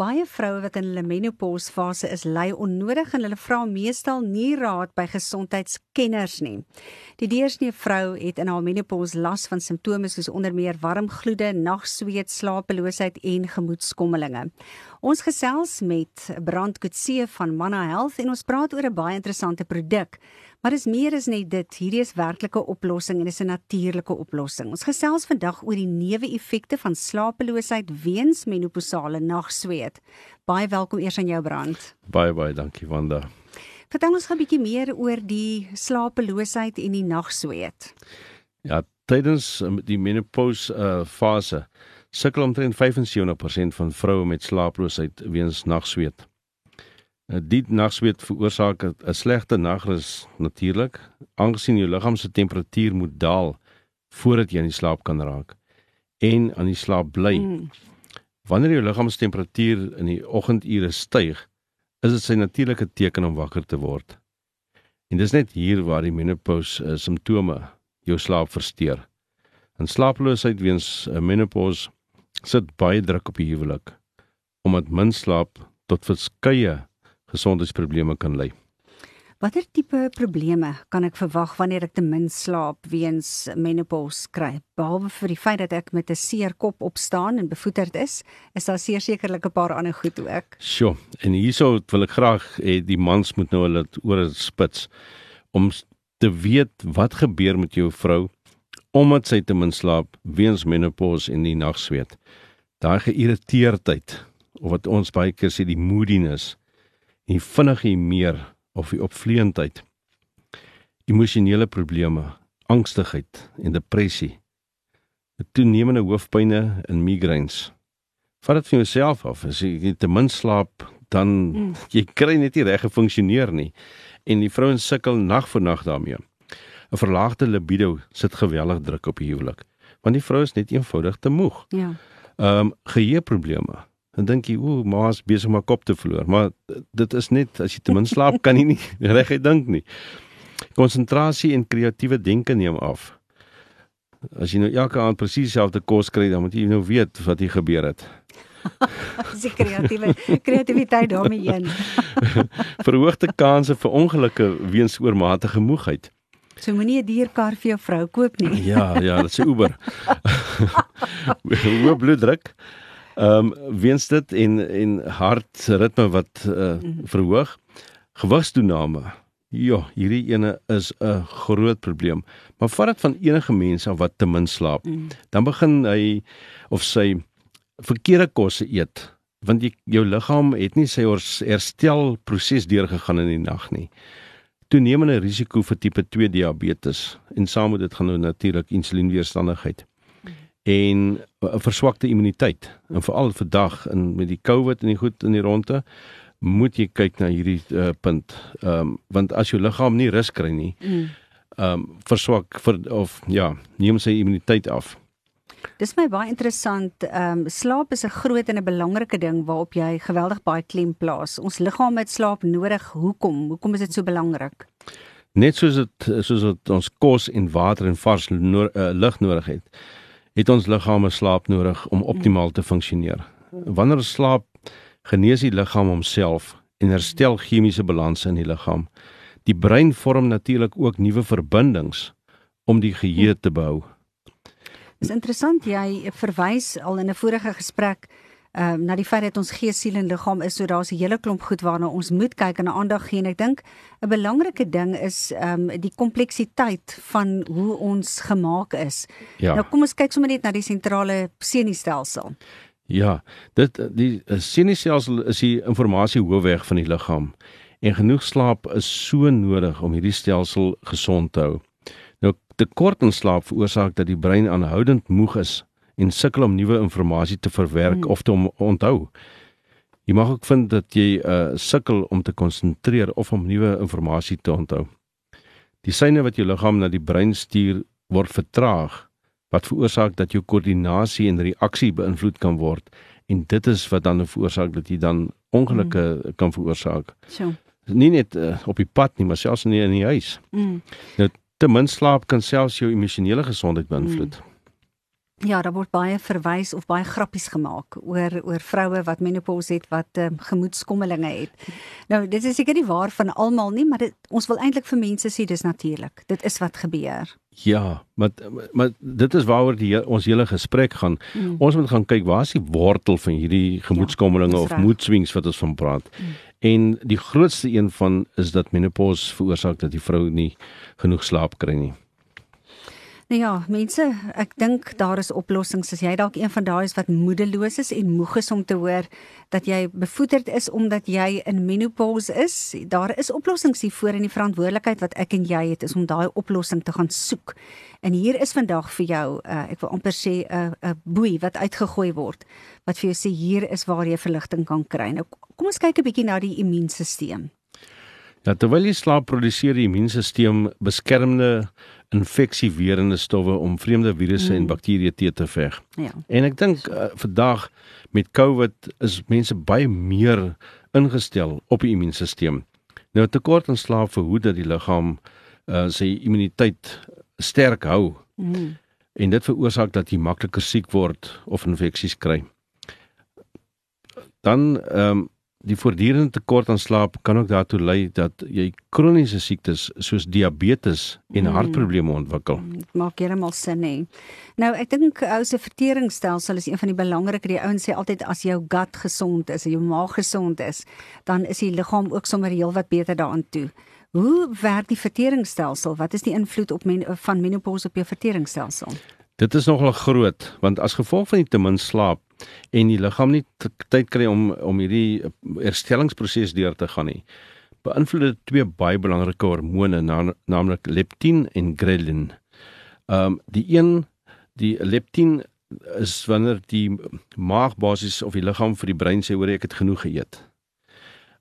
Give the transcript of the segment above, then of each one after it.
Baie vroue wat in hulle menopausfase is, ly onnodig en hulle vra meestal nie raad by gesondheidskenners nie. Die deursnee vrou het in haar menopause las van simptome soos onder meer warm gloede, nagsweet, slapeloosheid en gemoedskommelinge. Ons gesels met Brand Kutse van Manna Health en ons praat oor 'n baie interessante produk Maar dis meer as net dit. Hierdie is werklike oplossing en dis 'n natuurlike oplossing. Ons gesels vandag oor die neeweffekte van slapeloosheid weens menopausale nagsweet. Baie welkom eers aan jou brand. Baie baie dankie Wanda. Vertel ons 'n bietjie meer oor die slapeloosheid en die nagsweet. Ja, tydens um, die menopause uh, fase sukkel omtrent 75% van vroue met slaaploosheid weens nagsweet. Eh, die nagsweet veroorsaak 'n slegte nagrus natuurlik, aangesien jou liggaam se temperatuur moet daal voordat jy aan die slaap kan raak en aan die slaap bly. Mm. Wanneer jou liggaam se temperatuur in die oggendure styg, is dit sy natuurlike teken om wakker te word. En dis net hier waar die menopause uh, simptome jou slaap versteur. En slaaploosheid weens uh, menopause sit baie druk op die huwelik omdat min slaap tot verskeie gesondheidsprobleme kan lei. Watter tipe probleme kan ek verwag wanneer ek te min slaap weens menopause kry? Behalwe vir die feit dat ek met 'n seer kop opstaan en bevoeterd is, is daar sekerlik 'n paar ander goed ook. Sjoe, en hierso wil ek graag hê die mans moet nou hulle ore spits om te weet wat gebeur met jou vrou omdat sy te min slaap weens menopause en die nagsweet. Daai geïrriteerdheid of wat ons baie keer sê die moodiness en vinnig hier meer of die opvleentheid. Emosionele probleme angstigheid en depressie. Toenemende hoofpynne en migraines. Vat dit vir jouself af. As jy te min slaap dan mm. jy kry net nie reg gefunksioneer nie. En die vrouens sukkel nag vir nag daarmee. 'n verlaagde libido sit geweldig druk op die huwelik want die vrou is net eenvoudig te moeg. Ja. Ehm um, geheueprobleme dan dink jy, ooh, ma's besig om haar kop te verloor. Maar dit is net as jy te min slaap kan jy nie reguit dink nie. Konsentrasie en kreatiewe denke neem af. As jy nou elke aand presies dieselfde kos kry, dan moet jy nou weet wat hier gebeur het. Dis kreatiewe kreatiwiteit daarmee een. Verhoogde kanse vir ongelukke weens oormatige moegheid. So moenie 'n dierkar vir jou vrou koop nie. ja, ja, dit is Uber. Hoë bloeddruk, Ehm um, weens dit en en hartritme wat uh, verhoog. Gewigstoename. Ja, hierdie ene is 'n groot probleem. Maar vat dit van enige mens af wat te min slaap, mm. dan begin hy of sy verkeerde kosse eet, want jy, jou liggaam het nie sy herstelproses deurgegaan in die nag nie. Toenemende risiko vir tipe 2 diabetes en saam met dit gaan nou natuurlik insulienweerstandigheid en 'n verswakte immuniteit en veral vir dag en met die COVID en die goed in die ronde moet jy kyk na hierdie uh, punt. Ehm um, want as jou liggaam nie rus kry nie, mm. ehm um, verswak vir of ja, neem sy immuniteit af. Dis my baie interessant. Ehm um, slaap is 'n groot en 'n belangrike ding waarop jy geweldig baie klem plaas. Ons liggaam het slaap nodig. Hoekom? Hoekom is dit so belangrik? Net soos dit soos dit ons kos en water en vars no uh, lig nodig het het ons liggame slaap nodig om optimaal te funksioneer. Wanneer slaap, genees die liggaam homself en herstel chemiese balanse in die liggaam. Die brein vorm natuurlik ook nuwe verbindings om die geheue te behou. Dit is interessant jy verwys al in 'n vorige gesprek ehm um, na die feit dat ons gees, siel en liggaam is, so daar's 'n hele klomp goed waarna ons moet kyk en aandag gee en ek dink 'n belangrike ding is ehm um, die kompleksiteit van hoe ons gemaak is. Ja. Nou kom ons kyk sommer net na die sentrale senuistelsel. Ja, dit die eh, senuistelsel is die informasie hoofweg van die liggaam en genoeg slaap is so nodig om hierdie stelsel gesond te hou. Nou tekort aan slaap veroorsaak dat die brein aanhoudend moeg is en sukkel om nuwe inligting te verwerk hmm. of te onthou. Jy mag ook vind dat jy uh sukkel om te konsentreer of om nuwe inligting te onthou. Die seine wat jou liggaam na die brein stuur word vertraag wat veroorsaak dat jou koördinasie en reaksie beïnvloed kan word en dit is wat dan veroorsaak dat jy dan ongelukke mm. kan veroorsaak. So. Nie net uh, op die pad nie, maar selfs in die, in die huis. Mm. Nou te min slaap kan selfs jou emosionele gesondheid beïnvloed. Mm. Ja, daar word baie verwys of baie grappies gemaak oor oor vroue wat menopause het wat um, gemoedskommelinge het. Nou, dit is seker nie waar van almal nie, maar dit, ons wil eintlik vir mense sê dis natuurlik. Dit is wat gebeur. Ja, maar maar dit is waaroor die ons hele gesprek gaan. Mm. Ons moet gaan kyk waar is die wortel van hierdie gemoedskommelinge ja, of moedswings wat ons van praat. Mm. En die grootste een van is dat menopause veroorsaak dat die vrou nie genoeg slaap kry nie. Nou ja, mense, ek dink daar is oplossings. As jy dalk een van daai is wat moedeloos is en moeg is om te hoor dat jy bevoederd is omdat jy in menopause is, daar is oplossings hiervoor en die verantwoordelikheid wat ek en jy het is om daai oplossing te gaan soek. En hier is vandag vir jou, uh, ek wil amper sê 'n uh, 'n uh, boei wat uitgegooi word wat vir jou sê hier is waar jy verligting kan kry. Nou kom ons kyk 'n bietjie na die immuunstelsel. Ja, terwyl jy slaap, produseer die immuunstelsel beskermende infeksieweerende stowwe om vreemde virusse mm. en bakterieë te te veg. Ja. En ek dink uh, vandag met COVID is mense baie meer ingestel op die immuunstelsel. Nou tekort aan slaap verhoed dat die liggaam uh, sy immuniteit sterk hou. Mm. En dit veroorsaak dat jy makliker siek word of infeksies kry. Dan ehm um, Die voortdurende tekort aan slaap kan ook daartoe lei dat jy kroniese siektes soos diabetes en mm. hartprobleme ontwikkel. Mm, maak heeltemal sin hè. Nou ek dink ou se verteringsstelsel is een van die belangriker. Die ouens sê altyd as jou gut gesond is, as jou maag gesond is, dan is die liggaam ook sommer heelwat beter daaraan toe. Hoe werk die verteringsstelsel? Wat is die invloed op men, van menopause op jou verteringsstelsel? Dit is nogal groot want as gevolg van die te min slaap en die liggaam nie tyd kry om om hierdie eh, herstellingsproses deur te gaan nie. Beïnvloed dit twee baie belangrike hormone na, naamlik leptin en ghrelin. Ehm um, die een die leptin is wanneer die maag basies of die liggaam vir die brein sê hoor ek het genoeg geëet.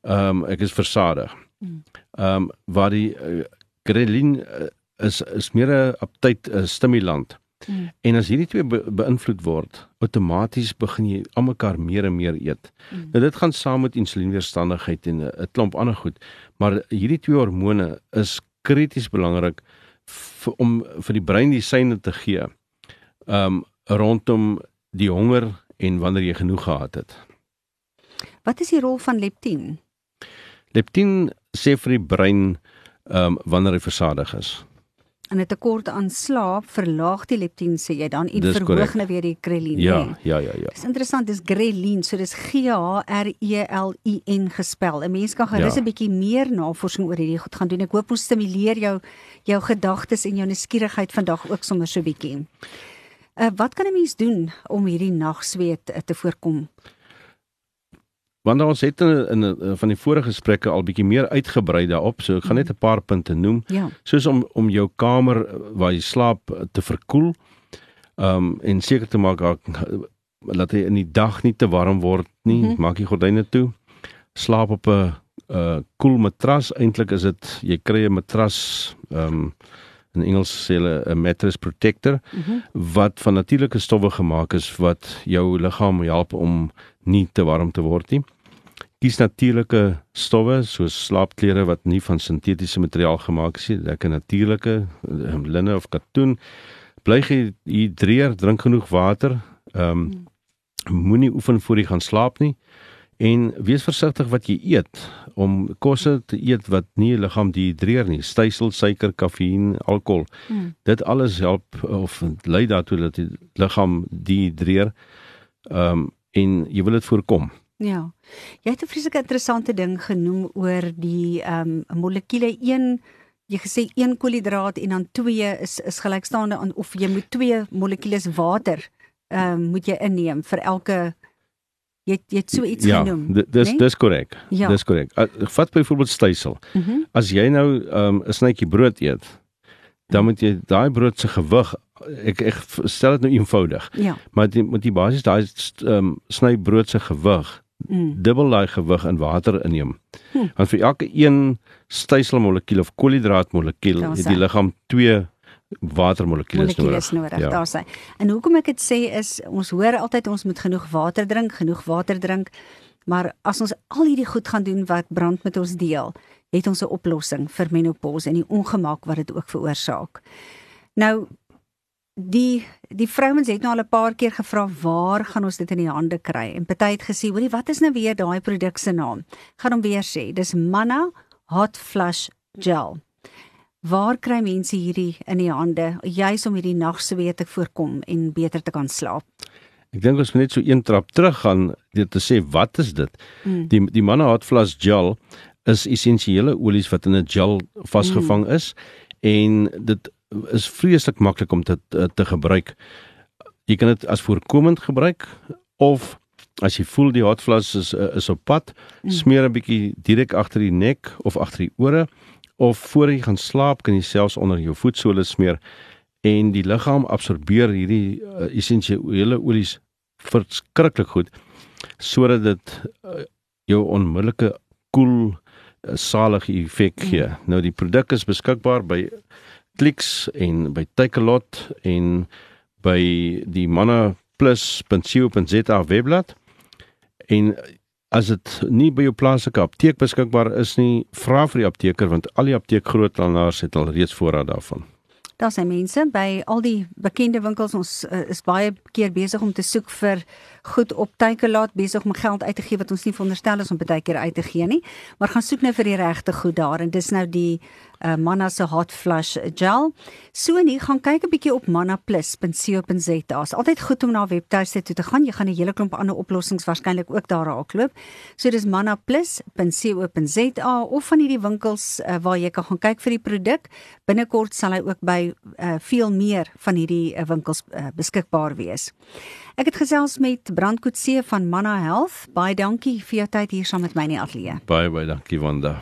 Ehm um, ek is versadig. Hmm. Ehm um, waar die uh, ghrelin uh, is is meer 'n aptyd 'n stimulant. Mm. En as hierdie twee be beïnvloed word, outomaties begin jy almekaar meer en meer eet. Mm. Nou dit gaan saam met insulienweerstandigheid en 'n klomp ander goed, maar hierdie twee hormone is krities belangrik vir om vir die brein die seine te gee. Um rondom die honger en wanneer jy genoeg gehad het. Wat is die rol van leptin? Leptin sê vir die brein um wanneer hy versadig is. En 'n tekort aan slaap verlaag die leptin sê jy dan en verhoog nou weer die ghrelin. Ja, ja, ja, ja. Dis interessant, dis ghrelin, so dis G H R E L I N gespel. 'n Mens kan gerus 'n ja. bietjie meer navorsing oor hierdie goed gaan doen. Ek hoop ons stimuleer jou jou gedagtes en jou nuuskierigheid vandag ook sommer so 'n bietjie. Uh, wat kan 'n mens doen om hierdie nagsweet uh, te voorkom? Want ons het in, in, in van die vorige gesprekke al bietjie meer uitgebrei daarop, so ek gaan net 'n paar punte noem. Ja. Soos om om jou kamer waar jy slaap te verkoel. Ehm um, en seker te maak dat hy in die dag nie te warm word nie. Mm -hmm. Maak die gordyne toe. Slaap op 'n 'n uh, koel matras. Eintlik is dit jy kry 'n matras ehm um, in Engels sê hulle 'n mattress protector mm -hmm. wat van natuurlike stowwe gemaak is wat jou liggaam help om nie te warm te word nie. Kies natuurlike stowwe soos slaapklere wat nie van sintetiese materiaal gemaak is nie, lekker natuurlike, um, linne of katoen. Bly gehidreer, drink genoeg water. Ehm um, moenie oefen voor jy gaan slaap nie. En wees versigtig wat jy eet om kosse te eet wat nie liggaam dehidreer nie. Stysel suiker kafeïn alkohol. Hmm. dit alles help of lei daartoe dat die liggaam dehidreer um, en jy wil dit voorkom ja jy het 'n vreeslike interessante ding genoem oor die um, molekule 1 jy gesê 1 koolhidraat en dan 2 is is gelykstaande aan of jy moet 2 molekules water um, moet jy inneem vir elke Jy jy het so iets ja, genoem. Ja, dis nee? dis korrek. Ja. Dis korrek. Vat byvoorbeeld stysel. Mm -hmm. As jy nou ehm, 'n um, snytjie brood eet, dan moet jy daai brood se gewig ek ek stel dit nou eenvoudig. Ja. Maar die moet die basies daai um, sny brood se gewig mm. dubbel daai gewig in water inneem. Hm. Want vir elke een styselmolekuul of koolhidraatmolekuul het die liggaam twee watermolekules nodig. nodig. Ja. Daar sê. En hoekom ek dit sê is ons hoor altyd ons moet genoeg water drink, genoeg water drink. Maar as ons al hierdie goed gaan doen wat brand met ons deel, het ons 'n oplossing vir menopause en die ongemak wat dit ook veroorsaak. Nou die die vrouens het nou al 'n paar keer gevra waar gaan ons dit in die hande kry? En party het gesê hoorie wat is nou weer daai produk se naam? Gaan hom weer sê dis Manna Hot Flush Gel. Waar kry mense hierdie in die hande? Juis om hierdie nagsweet te voorkom en beter te kan slaap. Ek dink ons moet net so een trap terug gaan dit te sê wat is dit? Mm. die die Manna Hot Flush Gel is essensiële olies wat in 'n gel vasgevang mm. is en dit is vreeslik maklik om dit te, te gebruik. Jy kan dit as voorkomend gebruik of as jy voel die hotflush is is op pad, mm. smeer 'n bietjie direk agter die nek of agter die ore of voor jy gaan slaap kan jy selfs onder jou voetsole smeer en die liggaam absorbeer hierdie uh, essensiële olies verskriklik goed sodat dit uh, jou onmiddellike koel cool, uh, salige effek gee. Mm. Nou die produk is beskikbaar by Clicks en by Takealot en by die mannaplus.co.za webblad. En as dit nie by jou plaaslike apteek beskikbaar is nie, vra vir die apteker want al die apteekgroothandelaars het al reeds voorraad daarvan. Daar sien mense by al die bekende winkels ons uh, is baie keer besig om te soek vir goed op Takealot besig om geld uit te gee wat ons nie veronderstel is om baie keer uit te gee nie, maar gaan soek nou vir die regte goed daar en dis nou die uh, Manna se hot flush gel. So nie gaan kyk 'n bietjie op mannaplus.co.za. Is altyd goed om na webtuiste toe te gaan. Jy gaan 'n hele klomp ander oplossings waarskynlik ook daar raakloop. So dis mannaplus.co.za of van hierdie winkels uh, waar jy kan gaan kyk vir die produk. Binnekort sal hy ook by uh, veel meer van hierdie uh, winkels uh, beskikbaar wees. Ek het gesels met Brandkoetse van Manna Health. Baie dankie vir jou tyd hier saam met my in die ateljee. Baie baie dankie Wanda.